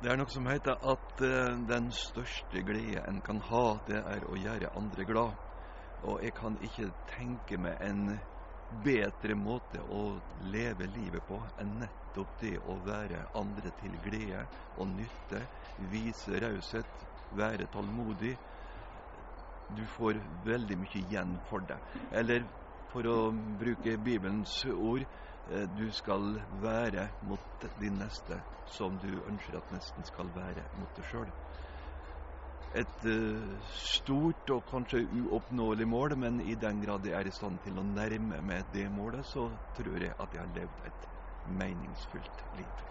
Det er noe som heter at eh, den største glede en kan ha, det er å gjøre andre glad. Og jeg kan ikke tenke meg en bedre måte å leve livet på enn nettopp det å være andre til glede og nytte, vise raushet, være tålmodig. Du får veldig mye igjen for det. Eller for å bruke Bibelens ord du skal være mot din neste som du ønsker at nesten skal være mot deg sjøl. Et uh, stort og kanskje uoppnåelig mål, men i den grad jeg er i stand til å nærme meg det målet, så tror jeg at jeg har levd et meningsfullt liv.